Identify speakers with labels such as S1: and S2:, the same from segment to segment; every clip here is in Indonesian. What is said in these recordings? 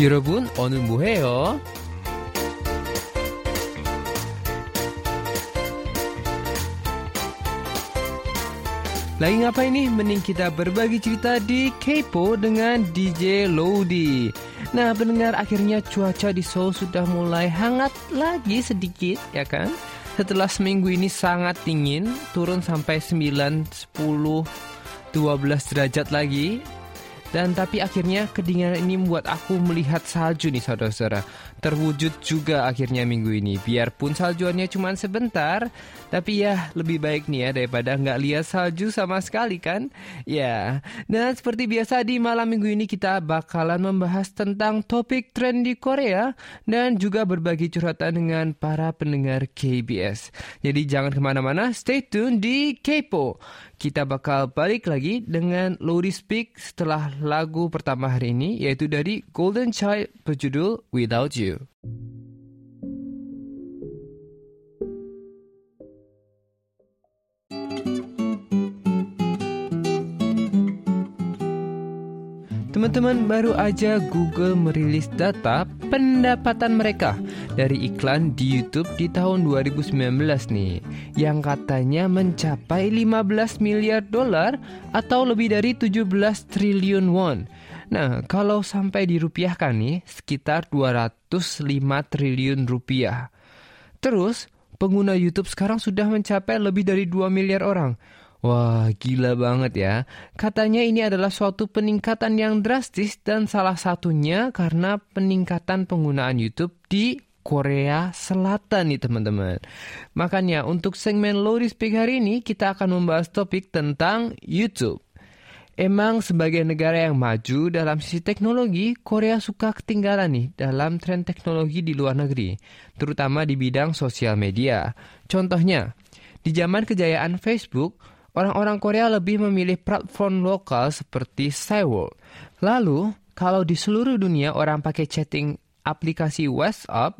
S1: 여러분, 오늘 뭐해요? Lagi ngapain nih? Mending kita berbagi cerita di Kepo dengan DJ Lodi. Nah, pendengar akhirnya cuaca di Seoul sudah mulai hangat lagi sedikit, ya kan? Setelah seminggu ini sangat dingin, turun sampai 9, 10, 12 derajat lagi. Dan tapi akhirnya kedinginan ini membuat aku melihat salju nih saudara-saudara. Terwujud juga akhirnya minggu ini. Biarpun saljuannya cuma sebentar, tapi ya lebih baik nih ya daripada nggak lihat salju sama sekali kan. Ya, dan seperti biasa di malam minggu ini kita bakalan membahas tentang topik tren di Korea dan juga berbagi curhatan dengan para pendengar KBS. Jadi jangan ke mana-mana, stay tune di Kepo. Kita bakal balik lagi dengan Lodi Speak setelah lagu pertama hari ini yaitu dari Golden Child berjudul Without You. Teman-teman, baru aja Google merilis data pendapatan mereka dari iklan di YouTube di tahun 2019 nih, yang katanya mencapai 15 miliar dolar atau lebih dari 17 triliun won. Nah, kalau sampai dirupiahkan nih, sekitar 205 triliun rupiah. Terus, pengguna YouTube sekarang sudah mencapai lebih dari 2 miliar orang. Wah, gila banget ya. Katanya ini adalah suatu peningkatan yang drastis dan salah satunya karena peningkatan penggunaan YouTube di Korea Selatan nih teman-teman. Makanya untuk segmen Lodi Speak hari ini kita akan membahas topik tentang YouTube. Emang sebagai negara yang maju dalam sisi teknologi, Korea suka ketinggalan nih dalam tren teknologi di luar negeri, terutama di bidang sosial media. Contohnya, di zaman kejayaan Facebook, orang-orang Korea lebih memilih platform lokal seperti Sewol. Lalu, kalau di seluruh dunia orang pakai chatting aplikasi WhatsApp,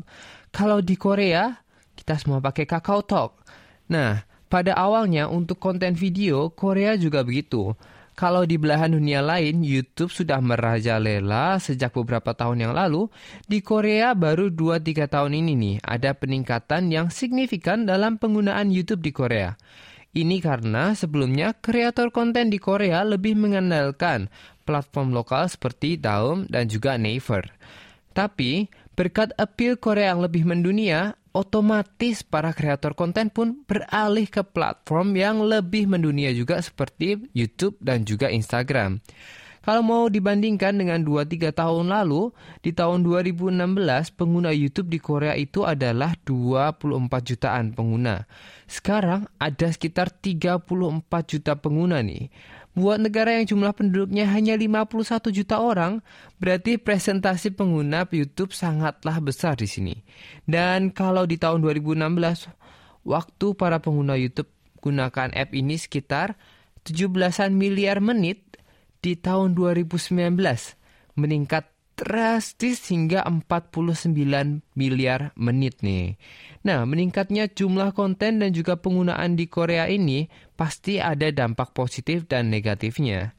S1: kalau di Korea kita semua pakai Kakao Talk. Nah, pada awalnya untuk konten video, Korea juga begitu. Kalau di belahan dunia lain, YouTube sudah merajalela sejak beberapa tahun yang lalu. Di Korea baru 2-3 tahun ini nih, ada peningkatan yang signifikan dalam penggunaan YouTube di Korea. Ini karena sebelumnya kreator konten di Korea lebih mengandalkan platform lokal seperti Daum dan juga Naver. Tapi, berkat appeal Korea yang lebih mendunia, otomatis para kreator konten pun beralih ke platform yang lebih mendunia juga seperti YouTube dan juga Instagram. Kalau mau dibandingkan dengan 2-3 tahun lalu, di tahun 2016 pengguna YouTube di Korea itu adalah 24 jutaan pengguna. Sekarang ada sekitar 34 juta pengguna nih. Buat negara yang jumlah penduduknya hanya 51 juta orang, berarti presentasi pengguna YouTube sangatlah besar di sini. Dan kalau di tahun 2016, waktu para pengguna YouTube gunakan app ini sekitar 17-an miliar menit, di tahun 2019 meningkat drastis hingga 49 miliar menit nih. Nah, meningkatnya jumlah konten dan juga penggunaan di Korea ini pasti ada dampak positif dan negatifnya.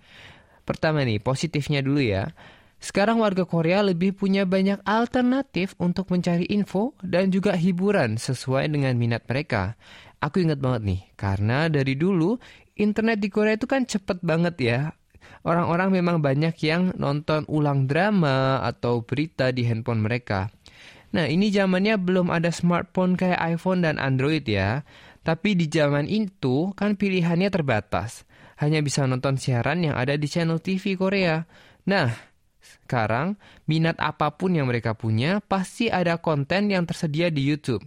S1: Pertama nih, positifnya dulu ya. Sekarang warga Korea lebih punya banyak alternatif untuk mencari info dan juga hiburan sesuai dengan minat mereka. Aku ingat banget nih, karena dari dulu internet di Korea itu kan cepet banget ya orang-orang memang banyak yang nonton ulang drama atau berita di handphone mereka. Nah, ini zamannya belum ada smartphone kayak iPhone dan Android ya. Tapi di zaman itu kan pilihannya terbatas. Hanya bisa nonton siaran yang ada di channel TV Korea. Nah, sekarang minat apa pun yang mereka punya pasti ada konten yang tersedia di YouTube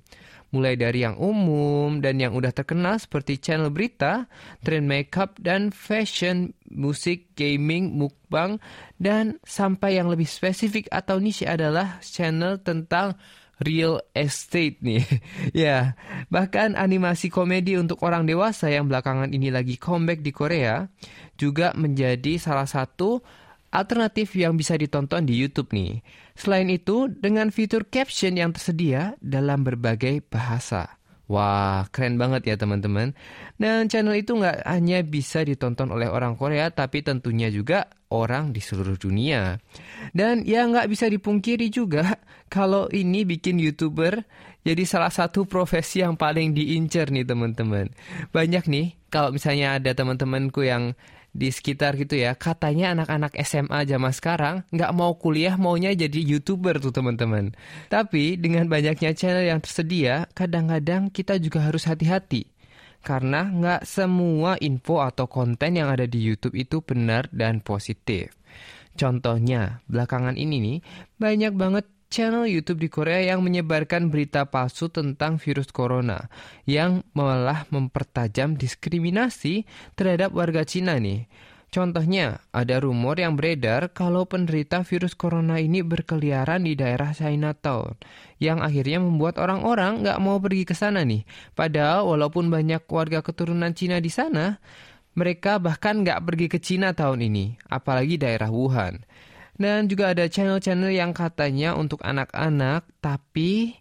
S1: mulai dari yang umum dan yang udah terkenal seperti channel berita, trend makeup dan fashion, musik, gaming, mukbang, dan sampai yang lebih spesifik atau niche adalah channel tentang real estate nih. ya, bahkan animasi komedi untuk orang dewasa yang belakangan ini lagi comeback di Korea juga menjadi salah satu alternatif yang bisa ditonton di YouTube nih. Selain itu, dengan fitur caption yang tersedia dalam berbagai bahasa. Wah, keren banget ya teman-teman. Dan channel itu nggak hanya bisa ditonton oleh orang Korea, tapi tentunya juga orang di seluruh dunia. Dan ya nggak bisa dipungkiri juga kalau ini bikin YouTuber jadi salah satu profesi yang paling diincar nih teman-teman. Banyak nih, kalau misalnya ada teman-temanku yang di sekitar gitu ya. Katanya anak-anak SMA zaman sekarang nggak mau kuliah maunya jadi youtuber tuh teman-teman. Tapi dengan banyaknya channel yang tersedia kadang-kadang kita juga harus hati-hati. Karena nggak semua info atau konten yang ada di YouTube itu benar dan positif. Contohnya, belakangan ini nih, banyak banget channel YouTube di Korea yang menyebarkan berita palsu tentang virus corona yang malah mempertajam diskriminasi terhadap warga Cina nih. Contohnya, ada rumor yang beredar kalau penderita virus corona ini berkeliaran di daerah Chinatown, yang akhirnya membuat orang-orang nggak mau pergi ke sana nih. Padahal walaupun banyak warga keturunan Cina di sana, mereka bahkan nggak pergi ke Cina tahun ini, apalagi daerah Wuhan. Dan juga ada channel-channel yang katanya untuk anak-anak, tapi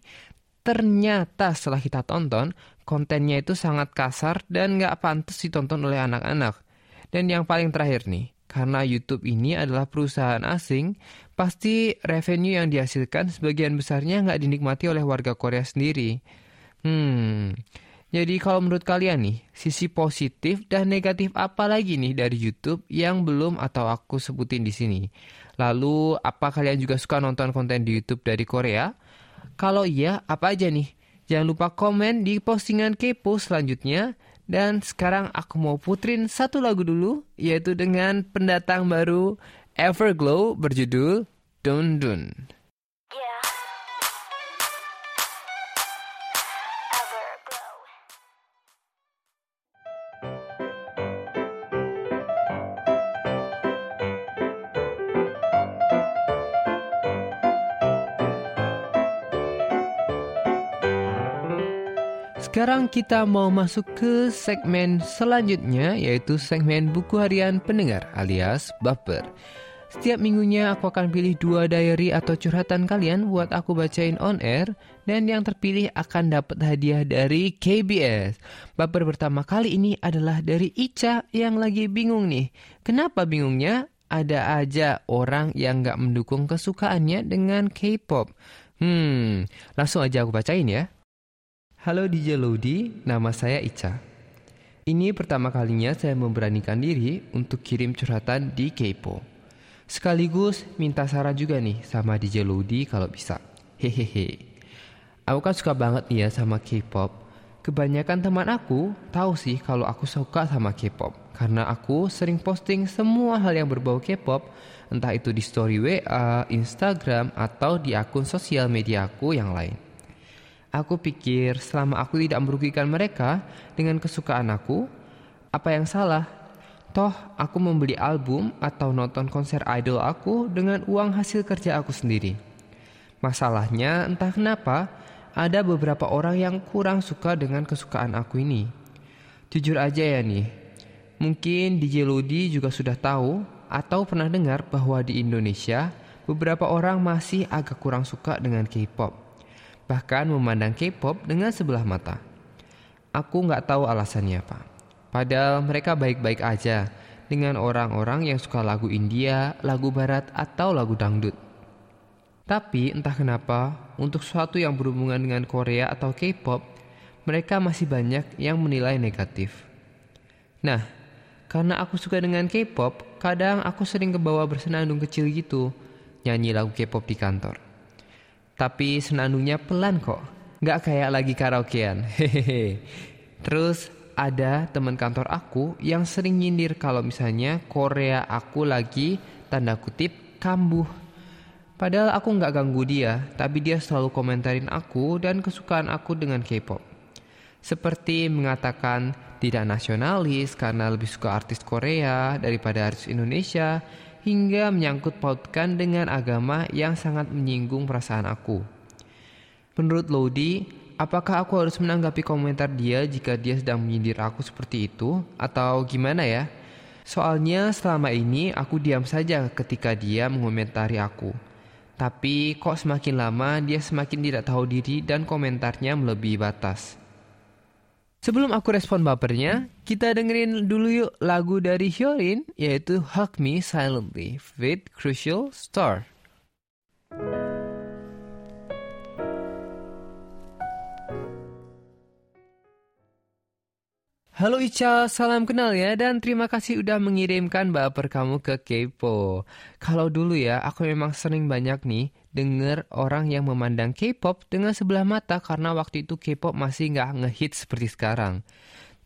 S1: ternyata setelah kita tonton, kontennya itu sangat kasar dan nggak pantas ditonton oleh anak-anak. Dan yang paling terakhir nih, karena YouTube ini adalah perusahaan asing, pasti revenue yang dihasilkan sebagian besarnya nggak dinikmati oleh warga Korea sendiri. Hmm, jadi kalau menurut kalian nih, sisi positif dan negatif apa lagi nih dari YouTube yang belum atau aku sebutin di sini? Lalu, apa kalian juga suka nonton konten di YouTube dari Korea? Kalau iya, apa aja nih? Jangan lupa komen di postingan Kepo selanjutnya. Dan sekarang aku mau putrin satu lagu dulu, yaitu dengan pendatang baru Everglow berjudul Dun Dun. Sekarang kita mau masuk ke segmen selanjutnya yaitu segmen buku harian pendengar alias baper. Setiap minggunya aku akan pilih dua diary atau curhatan kalian buat aku bacain on air dan yang terpilih akan dapat hadiah dari KBS. Baper pertama kali ini adalah dari Ica yang lagi bingung nih. Kenapa bingungnya? Ada aja orang yang gak mendukung kesukaannya dengan K-pop. Hmm, langsung aja aku bacain ya. Halo DJ Lodi, nama saya Ica. Ini pertama kalinya saya memberanikan diri untuk kirim curhatan di Kepo. Sekaligus minta saran juga nih sama DJ Lodi kalau bisa. Hehehe. Aku kan suka banget nih ya sama K-pop. Kebanyakan teman aku tahu sih kalau aku suka sama K-pop. Karena aku sering posting semua hal yang berbau K-pop, entah itu di story WA, Instagram, atau di akun sosial media aku yang lain. Aku pikir selama aku tidak merugikan mereka dengan kesukaan aku, apa yang salah? Toh aku membeli album atau nonton konser idol aku dengan uang hasil kerja aku sendiri. Masalahnya entah kenapa ada beberapa orang yang kurang suka dengan kesukaan aku ini. Jujur aja ya nih, mungkin DJ Lodi juga sudah tahu atau pernah dengar bahwa di Indonesia beberapa orang masih agak kurang suka dengan K-pop bahkan memandang K-pop dengan sebelah mata. Aku nggak tahu alasannya apa. Padahal mereka baik-baik aja dengan orang-orang yang suka lagu India, lagu Barat, atau lagu dangdut. Tapi entah kenapa, untuk sesuatu yang berhubungan dengan Korea atau K-pop, mereka masih banyak yang menilai negatif. Nah, karena aku suka dengan K-pop, kadang aku sering kebawa bersenandung kecil gitu, nyanyi lagu K-pop di kantor. Tapi senandungnya pelan kok. Nggak kayak lagi karaokean. Hehehe. Terus ada teman kantor aku yang sering nyindir kalau misalnya Korea aku lagi tanda kutip kambuh. Padahal aku nggak ganggu dia, tapi dia selalu komentarin aku dan kesukaan aku dengan K-pop. Seperti mengatakan tidak nasionalis karena lebih suka artis Korea daripada artis Indonesia, hingga menyangkut pautkan dengan agama yang sangat menyinggung perasaan aku. Menurut Lodi, apakah aku harus menanggapi komentar dia jika dia sedang menyindir aku seperti itu atau gimana ya? Soalnya selama ini aku diam saja ketika dia mengomentari aku. Tapi kok semakin lama dia semakin tidak tahu diri dan komentarnya melebihi batas. Sebelum aku respon bapernya, kita dengerin dulu yuk lagu dari Hyorin yaitu Hug Me Silently with Crucial Star. Halo Ica, salam kenal ya dan terima kasih udah mengirimkan baper kamu ke Kepo. Kalau dulu ya, aku memang sering banyak nih denger orang yang memandang K-pop dengan sebelah mata karena waktu itu K-pop masih nggak ngehit seperti sekarang.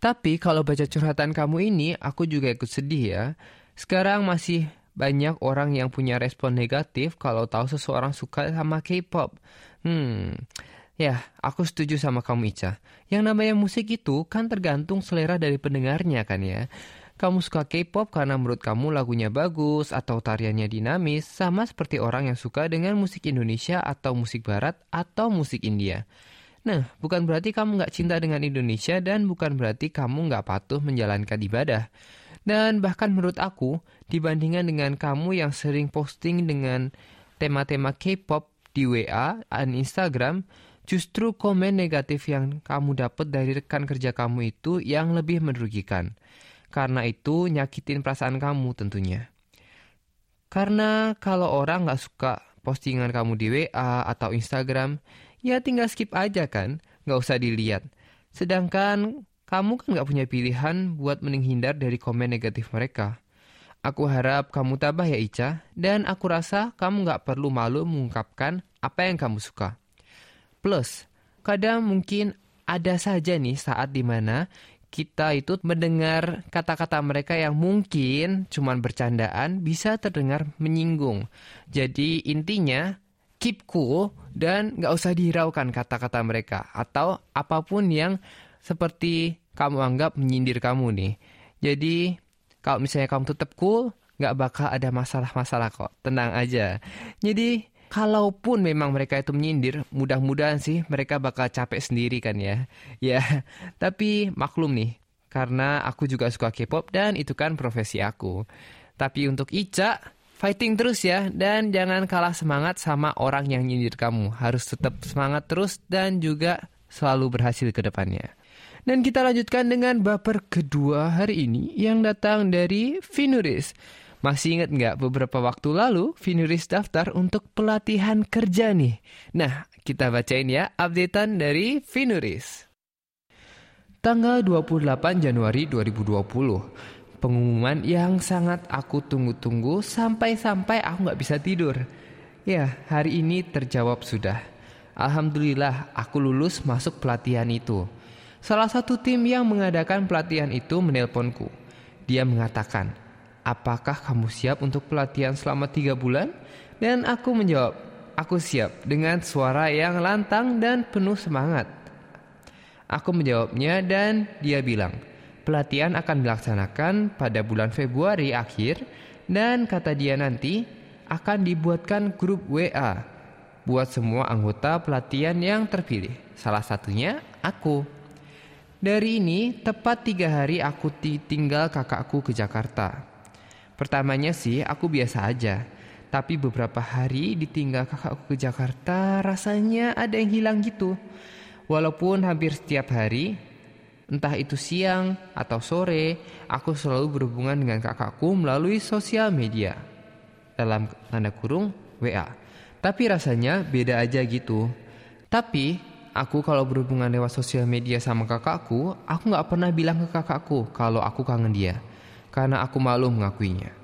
S1: Tapi kalau baca curhatan kamu ini, aku juga ikut sedih ya. Sekarang masih banyak orang yang punya respon negatif kalau tahu seseorang suka sama K-pop. Hmm, Ya, aku setuju sama kamu Ica. Yang namanya musik itu kan tergantung selera dari pendengarnya kan ya. Kamu suka K-pop karena menurut kamu lagunya bagus atau tariannya dinamis, sama seperti orang yang suka dengan musik Indonesia atau musik Barat atau musik India. Nah, bukan berarti kamu nggak cinta dengan Indonesia dan bukan berarti kamu nggak patuh menjalankan ibadah. Dan bahkan menurut aku, dibandingkan dengan kamu yang sering posting dengan tema-tema K-pop di WA dan Instagram, Justru komen negatif yang kamu dapat dari rekan kerja kamu itu yang lebih merugikan. Karena itu nyakitin perasaan kamu tentunya. Karena kalau orang nggak suka postingan kamu di WA atau Instagram, ya tinggal skip aja kan, nggak usah dilihat. Sedangkan kamu kan nggak punya pilihan buat menghindar dari komen negatif mereka. Aku harap kamu tabah ya Ica, dan aku rasa kamu nggak perlu malu mengungkapkan apa yang kamu suka. Plus, kadang mungkin ada saja nih saat di mana kita itu mendengar kata-kata mereka yang mungkin cuman bercandaan bisa terdengar menyinggung. Jadi intinya keep cool dan nggak usah dihiraukan kata-kata mereka atau apa pun yang seperti kamu anggap menyindir kamu nih. Jadi kalau misalnya kamu tetap cool, nggak bakal ada masalah-masalah kok. Tenang aja. Jadi kalaupun memang mereka itu menyindir, mudah-mudahan sih mereka bakal capek sendiri kan ya. Ya, tapi maklum nih, karena aku juga suka K-pop dan itu kan profesi aku. Tapi untuk Ica, fighting terus ya dan jangan kalah semangat sama orang yang nyindir kamu. Harus tetap semangat terus dan juga selalu berhasil ke depannya. Dan kita lanjutkan dengan baper kedua hari ini yang datang dari Vinuris. Masih ingat nggak beberapa waktu lalu Vinuris daftar untuk pelatihan kerja nih? Nah, kita bacain ya updatean dari Vinuris. Tanggal 28 Januari 2020, pengumuman yang sangat aku tunggu-tunggu sampai-sampai aku nggak bisa tidur. Ya, hari ini terjawab sudah. Alhamdulillah, aku lulus masuk pelatihan itu. Salah satu tim yang mengadakan pelatihan itu menelponku. Dia mengatakan, apakah kamu siap untuk pelatihan selama tiga bulan? Dan aku menjawab, aku siap dengan suara yang lantang dan penuh semangat. Aku menjawabnya dan dia bilang, pelatihan akan dilaksanakan pada bulan Februari akhir dan kata dia nanti akan dibuatkan grup WA buat semua anggota pelatihan yang terpilih. Salah satunya aku. Dari ini, tepat tiga hari aku tinggal kakakku ke Jakarta. Pertamanya sih aku biasa aja. Tapi beberapa hari ditinggal kakakku ke Jakarta rasanya ada yang hilang gitu. Walaupun hampir setiap hari, entah itu siang atau sore, aku selalu berhubungan dengan kakakku melalui sosial media. Dalam tanda kurung WA. Tapi rasanya beda aja gitu. Tapi aku kalau berhubungan lewat sosial media sama kakakku, aku nggak pernah bilang ke kakakku kalau aku kangen dia karena aku malu mengakuinya.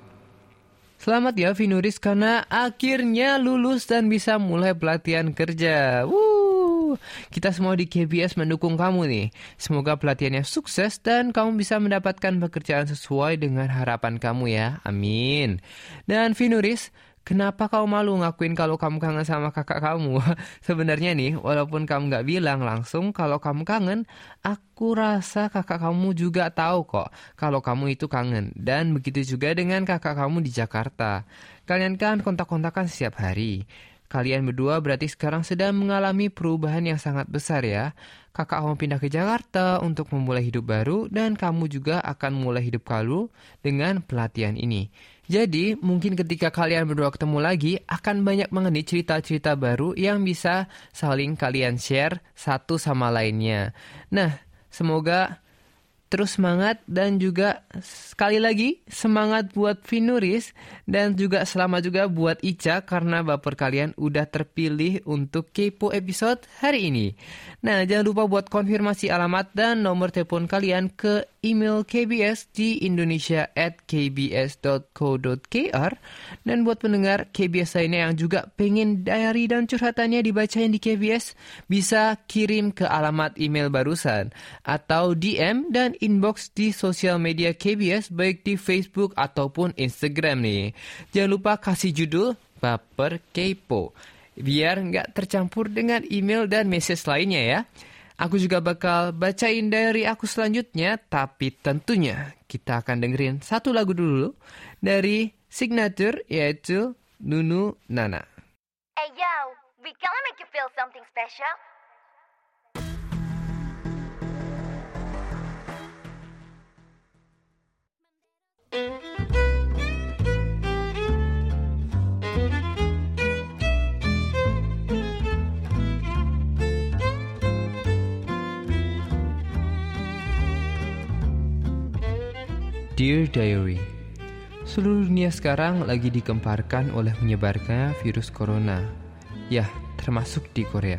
S1: Selamat ya Vinuris karena akhirnya lulus dan bisa mulai pelatihan kerja. Woo! Kita semua di KBS mendukung kamu nih. Semoga pelatihannya sukses dan kamu bisa mendapatkan pekerjaan sesuai dengan harapan kamu ya. Amin. Dan Vinuris, Kenapa kau malu ngakuin kalau kamu kangen sama kakak kamu? Sebenarnya nih, walaupun kamu nggak bilang langsung kalau kamu kangen, aku rasa kakak kamu juga tahu kok kalau kamu itu kangen. Dan begitu juga dengan kakak kamu di Jakarta. Kalian kan kontak-kontakan setiap hari. Kalian berdua berarti sekarang sedang mengalami perubahan yang sangat besar ya. Kakak kamu pindah ke Jakarta untuk memulai hidup baru dan kamu juga akan mulai hidup baru dengan pelatihan ini. Jadi, mungkin ketika kalian berdua ketemu lagi, akan banyak mengenai cerita-cerita baru yang bisa saling kalian share satu sama lainnya. Nah, Semoga terus semangat dan juga sekali lagi semangat buat Vinuris dan juga selamat juga buat Ica karena baper kalian udah terpilih untuk Kepo episode hari ini. Nah, jangan lupa buat konfirmasi alamat dan nomor telepon kalian ke email KBS di indonesia at kbs.co.kr dan buat pendengar KBS lainnya yang juga pengen diary dan curhatannya dibacain di KBS bisa kirim ke alamat email barusan atau DM dan inbox di sosial media KBS baik di Facebook ataupun Instagram nih. Jangan lupa kasih judul Baper Kepo biar nggak tercampur dengan email dan message lainnya ya. Aku juga bakal bacain diary aku selanjutnya, tapi tentunya kita akan dengerin satu lagu dulu dari Signature yaitu Nunu Nana.
S2: Hey yo, we gonna make you feel something special.
S1: Dear Diary Seluruh dunia sekarang lagi dikemparkan oleh menyebarnya virus corona. Ya, termasuk di Korea.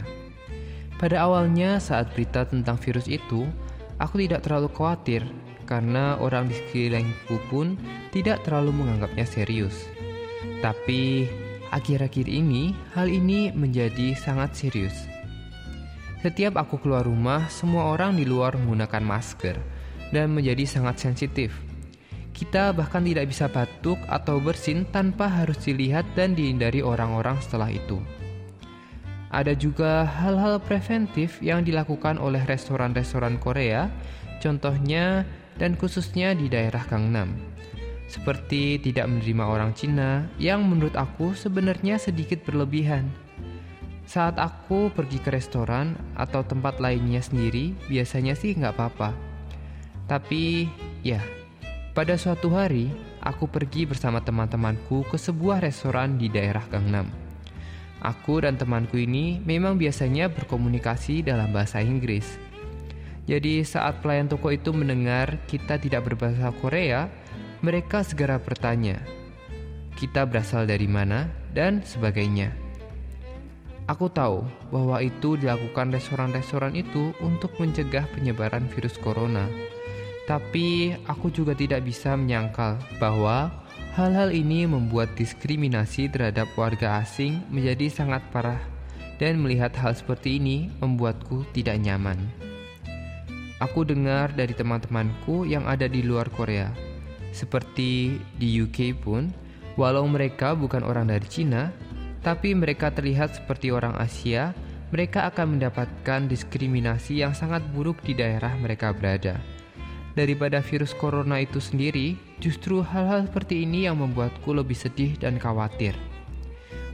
S1: Pada awalnya saat berita tentang virus itu, aku tidak terlalu khawatir karena orang di sekelilingku pun tidak terlalu menganggapnya serius. Tapi akhir-akhir ini hal ini menjadi sangat serius. Setiap aku keluar rumah, semua orang di luar menggunakan masker dan menjadi sangat sensitif kita bahkan tidak bisa batuk atau bersin tanpa harus dilihat dan dihindari orang-orang setelah itu. Ada juga hal-hal preventif yang dilakukan oleh restoran-restoran Korea, contohnya dan khususnya di daerah Gangnam. Seperti tidak menerima orang Cina yang menurut aku sebenarnya sedikit berlebihan. Saat aku pergi ke restoran atau tempat lainnya sendiri, biasanya sih nggak apa-apa. Tapi, ya, pada suatu hari, aku pergi bersama teman-temanku ke sebuah restoran di daerah Gangnam. Aku dan temanku ini memang biasanya berkomunikasi dalam bahasa Inggris. Jadi saat pelayan toko itu mendengar kita tidak berbahasa Korea, mereka segera bertanya, kita berasal dari mana, dan sebagainya. Aku tahu bahwa itu dilakukan restoran-restoran itu untuk mencegah penyebaran virus corona tapi aku juga tidak bisa menyangkal bahwa hal-hal ini membuat diskriminasi terhadap warga asing menjadi sangat parah dan melihat hal seperti ini membuatku tidak nyaman. Aku dengar dari teman-temanku yang ada di luar Korea, seperti di UK pun, walau mereka bukan orang dari Cina, tapi mereka terlihat seperti orang Asia, mereka akan mendapatkan diskriminasi yang sangat buruk di daerah mereka berada daripada virus corona itu sendiri, justru hal-hal seperti ini yang membuatku lebih sedih dan khawatir.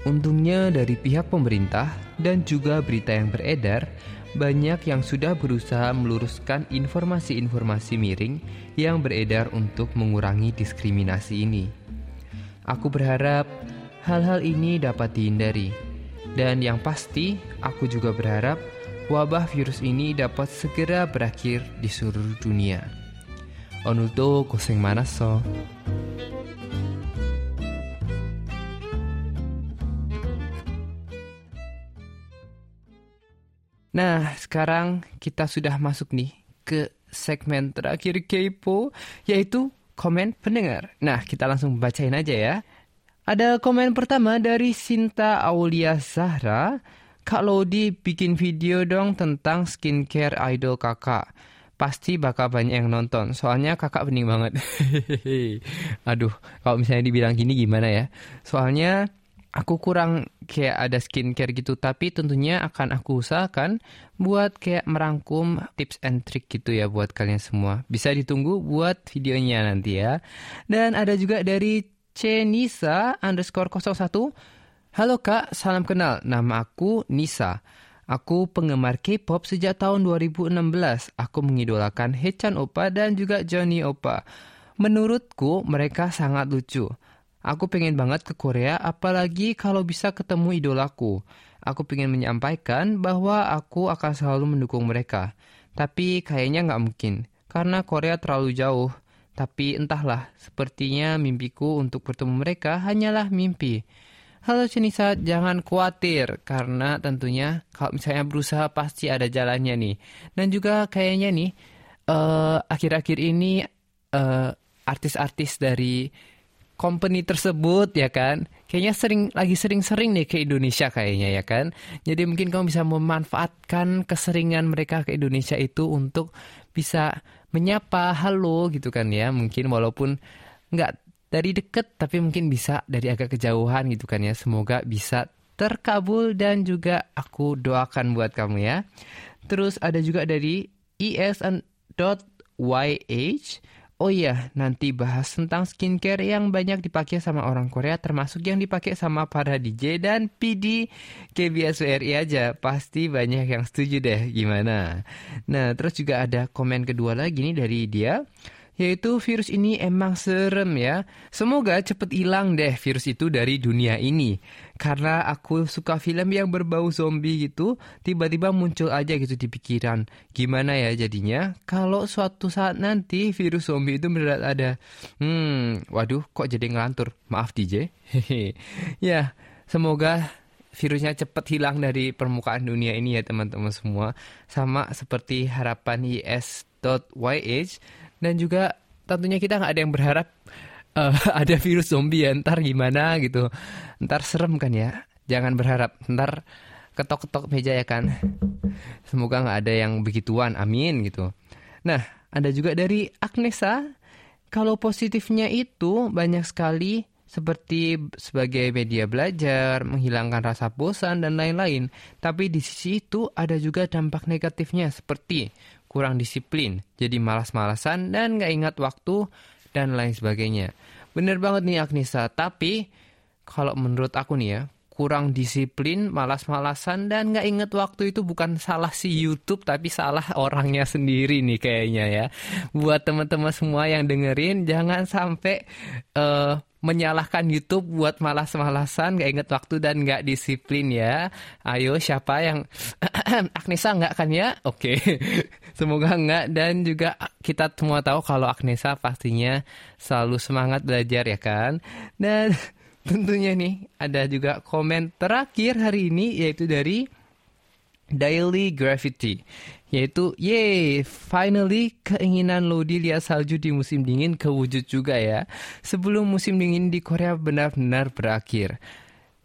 S1: Untungnya dari pihak pemerintah dan juga berita yang beredar, banyak yang sudah berusaha meluruskan informasi-informasi miring yang beredar untuk mengurangi diskriminasi ini. Aku berharap hal-hal ini dapat dihindari. Dan yang pasti, aku juga berharap wabah virus ini dapat segera berakhir di seluruh dunia. 오늘도 고생 많았어. Nah, sekarang kita sudah masuk nih ke segmen terakhir Kepo, yaitu komen pendengar. Nah, kita langsung bacain aja ya. Ada komen pertama dari Sinta Aulia Zahra. Kak Lodi bikin video dong tentang skincare idol kakak pasti bakal banyak yang nonton. Soalnya kakak bening banget. Aduh, kalau misalnya dibilang gini gimana ya? Soalnya aku kurang kayak ada skincare gitu, tapi tentunya akan aku usahakan buat kayak merangkum tips and trick gitu ya buat kalian semua. Bisa ditunggu buat videonya nanti ya. Dan ada juga dari Cenisa underscore 01. Halo kak, salam kenal. Nama aku Nisa. Aku penggemar K-pop sejak tahun 2016. Aku mengidolakan Haechan Oppa dan juga Johnny Oppa. Menurutku mereka sangat lucu. Aku pengen banget ke Korea apalagi kalau bisa ketemu idolaku. Aku pengen menyampaikan bahwa aku akan selalu mendukung mereka. Tapi kayaknya nggak mungkin, karena Korea terlalu jauh. Tapi entahlah, sepertinya mimpiku untuk bertemu mereka hanyalah mimpi. Halo Cenisa, jangan khawatir karena tentunya kalau misalnya berusaha pasti ada jalannya nih. Dan juga kayaknya nih uh, akhir-akhir ini uh, artis-artis dari company tersebut ya kan kayaknya sering lagi sering-sering nih ke Indonesia kayaknya ya kan. Jadi mungkin kamu bisa memanfaatkan keseringan mereka ke Indonesia itu untuk bisa menyapa halo gitu kan ya. Mungkin walaupun nggak dari deket tapi mungkin bisa dari agak kejauhan gitu kan ya semoga bisa terkabul dan juga aku doakan buat kamu ya terus ada juga dari es.yh Oh iya, nanti bahas tentang skincare yang banyak dipakai sama orang Korea termasuk yang dipakai sama para DJ dan PD KBS URI aja. Pasti banyak yang setuju deh gimana. Nah, terus juga ada komen kedua lagi nih dari dia yaitu virus ini emang serem ya. Semoga cepet hilang deh virus itu dari dunia ini. Karena aku suka film yang berbau zombie gitu, tiba-tiba muncul aja gitu di pikiran. Gimana ya jadinya kalau suatu saat nanti virus zombie itu beneran ada. Hmm, waduh kok jadi ngelantur. Maaf DJ. ya, semoga virusnya cepat hilang dari permukaan dunia ini ya teman-teman semua. Sama seperti harapan is.yh dan juga tentunya kita nggak ada yang berharap uh, ada virus zombie ya. Ntar gimana gitu. Ntar serem kan ya. Jangan berharap. Ntar ketok-ketok meja ya kan. Semoga nggak ada yang begituan. Amin gitu. Nah ada juga dari Agnesa. Kalau positifnya itu banyak sekali seperti sebagai media belajar, menghilangkan rasa bosan, dan lain-lain. Tapi di sisi itu ada juga dampak negatifnya seperti kurang disiplin, jadi malas-malasan dan nggak ingat waktu dan lain sebagainya. Bener banget nih Agnesa, tapi kalau menurut aku nih ya, kurang disiplin, malas-malasan dan nggak inget waktu itu bukan salah si YouTube tapi salah orangnya sendiri nih kayaknya ya. Buat teman-teman semua yang dengerin jangan sampai uh, menyalahkan YouTube buat malas-malasan, gak inget waktu dan gak disiplin ya. Ayo siapa yang Agnesa nggak kan ya? Oke, semoga nggak dan juga kita semua tahu kalau Agnesa pastinya selalu semangat belajar ya kan. Dan tentunya nih ada juga komen terakhir hari ini yaitu dari Daily Graffiti yaitu yay finally keinginan Lodi lihat salju di musim dingin kewujud juga ya. Sebelum musim dingin di Korea benar-benar berakhir.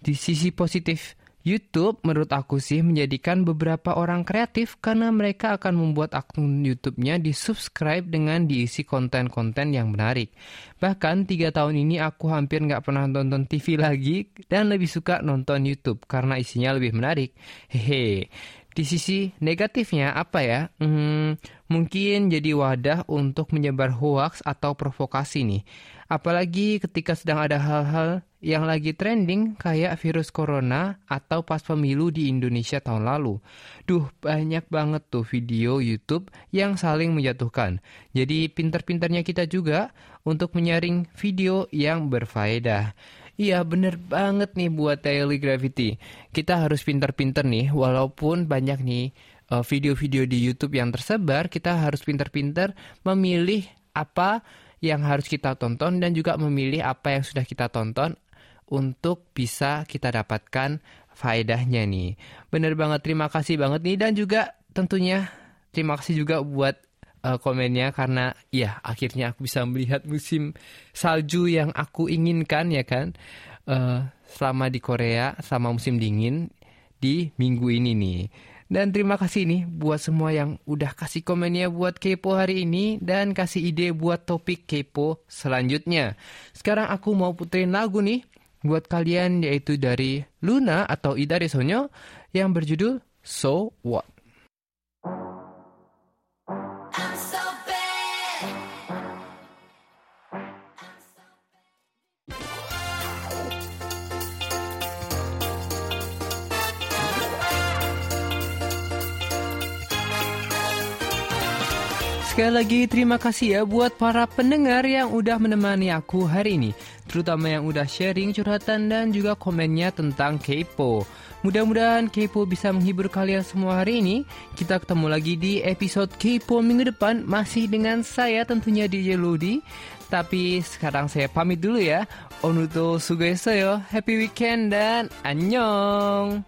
S1: Di sisi positif YouTube menurut aku sih menjadikan beberapa orang kreatif karena mereka akan membuat akun YouTube-nya di subscribe dengan diisi konten-konten yang menarik. Bahkan tiga tahun ini aku hampir nggak pernah nonton TV lagi dan lebih suka nonton YouTube karena isinya lebih menarik. Hehe. Di sisi negatifnya apa ya? Hmm, mungkin jadi wadah untuk menyebar hoax atau provokasi nih. Apalagi ketika sedang ada hal-hal yang lagi trending kayak virus corona atau pas pemilu di Indonesia tahun lalu. Duh, banyak banget tuh video YouTube yang saling menjatuhkan. Jadi pinter-pinternya kita juga untuk menyaring video yang berfaedah. Iya bener banget nih buat Daily Gravity. Kita harus pinter-pinter nih, walaupun banyak nih eh, video-video di YouTube yang tersebar, kita harus pinter-pinter memilih apa yang harus kita tonton dan juga memilih apa yang sudah kita tonton untuk bisa kita dapatkan faedahnya nih. Bener banget, terima kasih banget nih dan juga tentunya terima kasih juga buat uh, komennya karena ya akhirnya aku bisa melihat musim salju yang aku inginkan ya kan uh, selama di Korea selama musim dingin di minggu ini nih. Dan terima kasih nih buat semua yang udah kasih komennya buat Kepo hari ini dan kasih ide buat topik Kepo selanjutnya. Sekarang aku mau puterin lagu nih buat kalian yaitu dari Luna atau Ida Resonyo yang berjudul So What. Sekali lagi terima kasih ya buat para pendengar yang udah menemani aku hari ini. Terutama yang udah sharing curhatan dan juga komennya tentang Kepo. Mudah-mudahan Kepo bisa menghibur kalian semua hari ini. Kita ketemu lagi di episode Kepo minggu depan masih dengan saya tentunya DJ Ludi. Tapi sekarang saya pamit dulu ya. Onuto sugaesoyo. Happy weekend dan annyeong.